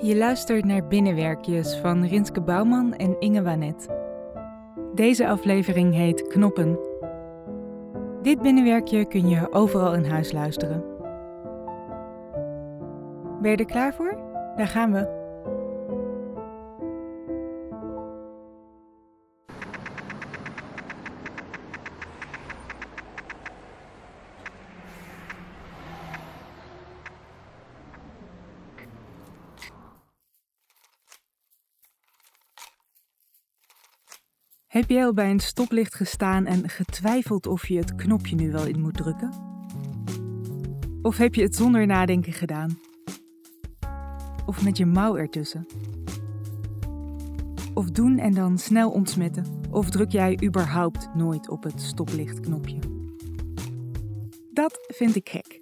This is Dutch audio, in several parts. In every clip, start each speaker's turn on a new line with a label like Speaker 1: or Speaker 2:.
Speaker 1: Je luistert naar Binnenwerkjes van Rinske Bouwman en Inge Wanet. Deze aflevering heet Knoppen. Dit binnenwerkje kun je overal in huis luisteren. Ben je er klaar voor? Daar gaan we. Heb jij al bij een stoplicht gestaan en getwijfeld of je het knopje nu wel in moet drukken? Of heb je het zonder nadenken gedaan? Of met je mouw ertussen? Of doen en dan snel ontsmetten? Of druk jij überhaupt nooit op het stoplichtknopje? Dat vind ik gek.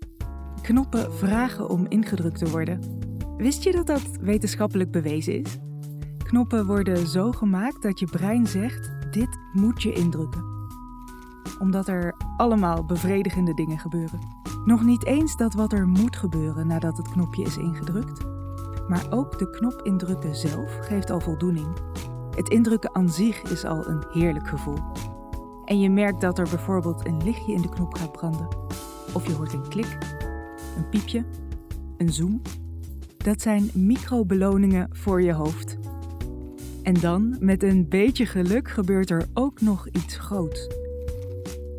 Speaker 1: Knoppen vragen om ingedrukt te worden. Wist je dat dat wetenschappelijk bewezen is? Knoppen worden zo gemaakt dat je brein zegt: dit moet je indrukken. Omdat er allemaal bevredigende dingen gebeuren. Nog niet eens dat wat er moet gebeuren nadat het knopje is ingedrukt, maar ook de knop indrukken zelf geeft al voldoening. Het indrukken aan zich is al een heerlijk gevoel. En je merkt dat er bijvoorbeeld een lichtje in de knop gaat branden. Of je hoort een klik, een piepje, een zoom. Dat zijn microbeloningen voor je hoofd. En dan, met een beetje geluk, gebeurt er ook nog iets groots.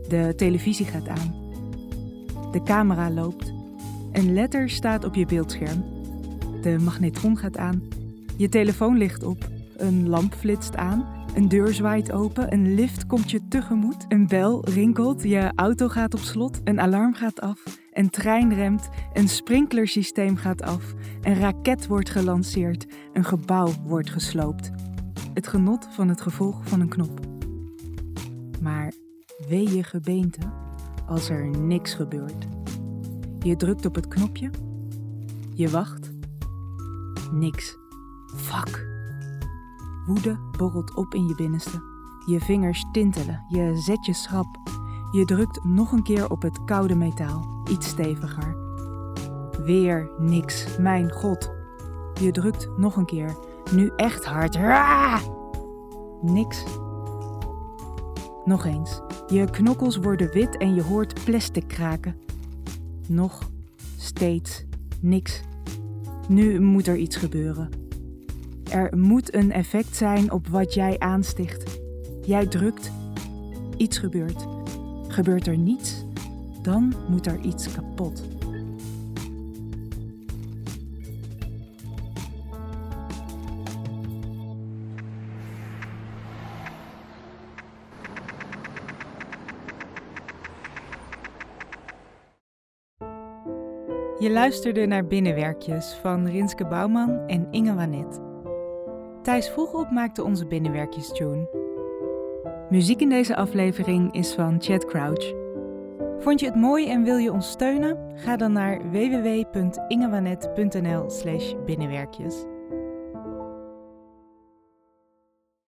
Speaker 1: De televisie gaat aan. De camera loopt. Een letter staat op je beeldscherm. De magnetron gaat aan. Je telefoon ligt op. Een lamp flitst aan. Een deur zwaait open. Een lift komt je tegemoet. Een bel rinkelt. Je auto gaat op slot. Een alarm gaat af. Een trein remt. Een sprinklersysteem gaat af. Een raket wordt gelanceerd. Een gebouw wordt gesloopt het genot van het gevolg van een knop. Maar wee je gebeente als er niks gebeurt. Je drukt op het knopje, je wacht, niks. Fuck. Woede borrelt op in je binnenste. Je vingers tintelen, je zet je schrap. Je drukt nog een keer op het koude metaal, iets steviger. Weer niks, mijn god. Je drukt nog een keer, nu echt hard. Niks. Nog eens. Je knokkels worden wit en je hoort plastic kraken. Nog steeds niks. Nu moet er iets gebeuren. Er moet een effect zijn op wat jij aansticht. Jij drukt, iets gebeurt. Gebeurt er niets, dan moet er iets kapot. Je luisterde naar Binnenwerkjes van Rinske Bouwman en Inge Wanet. Thijs Vroegop maakte onze Binnenwerkjes tune. Muziek in deze aflevering is van Chad Crouch. Vond je het mooi en wil je ons steunen? Ga dan naar www.ingewanet.nl slash binnenwerkjes.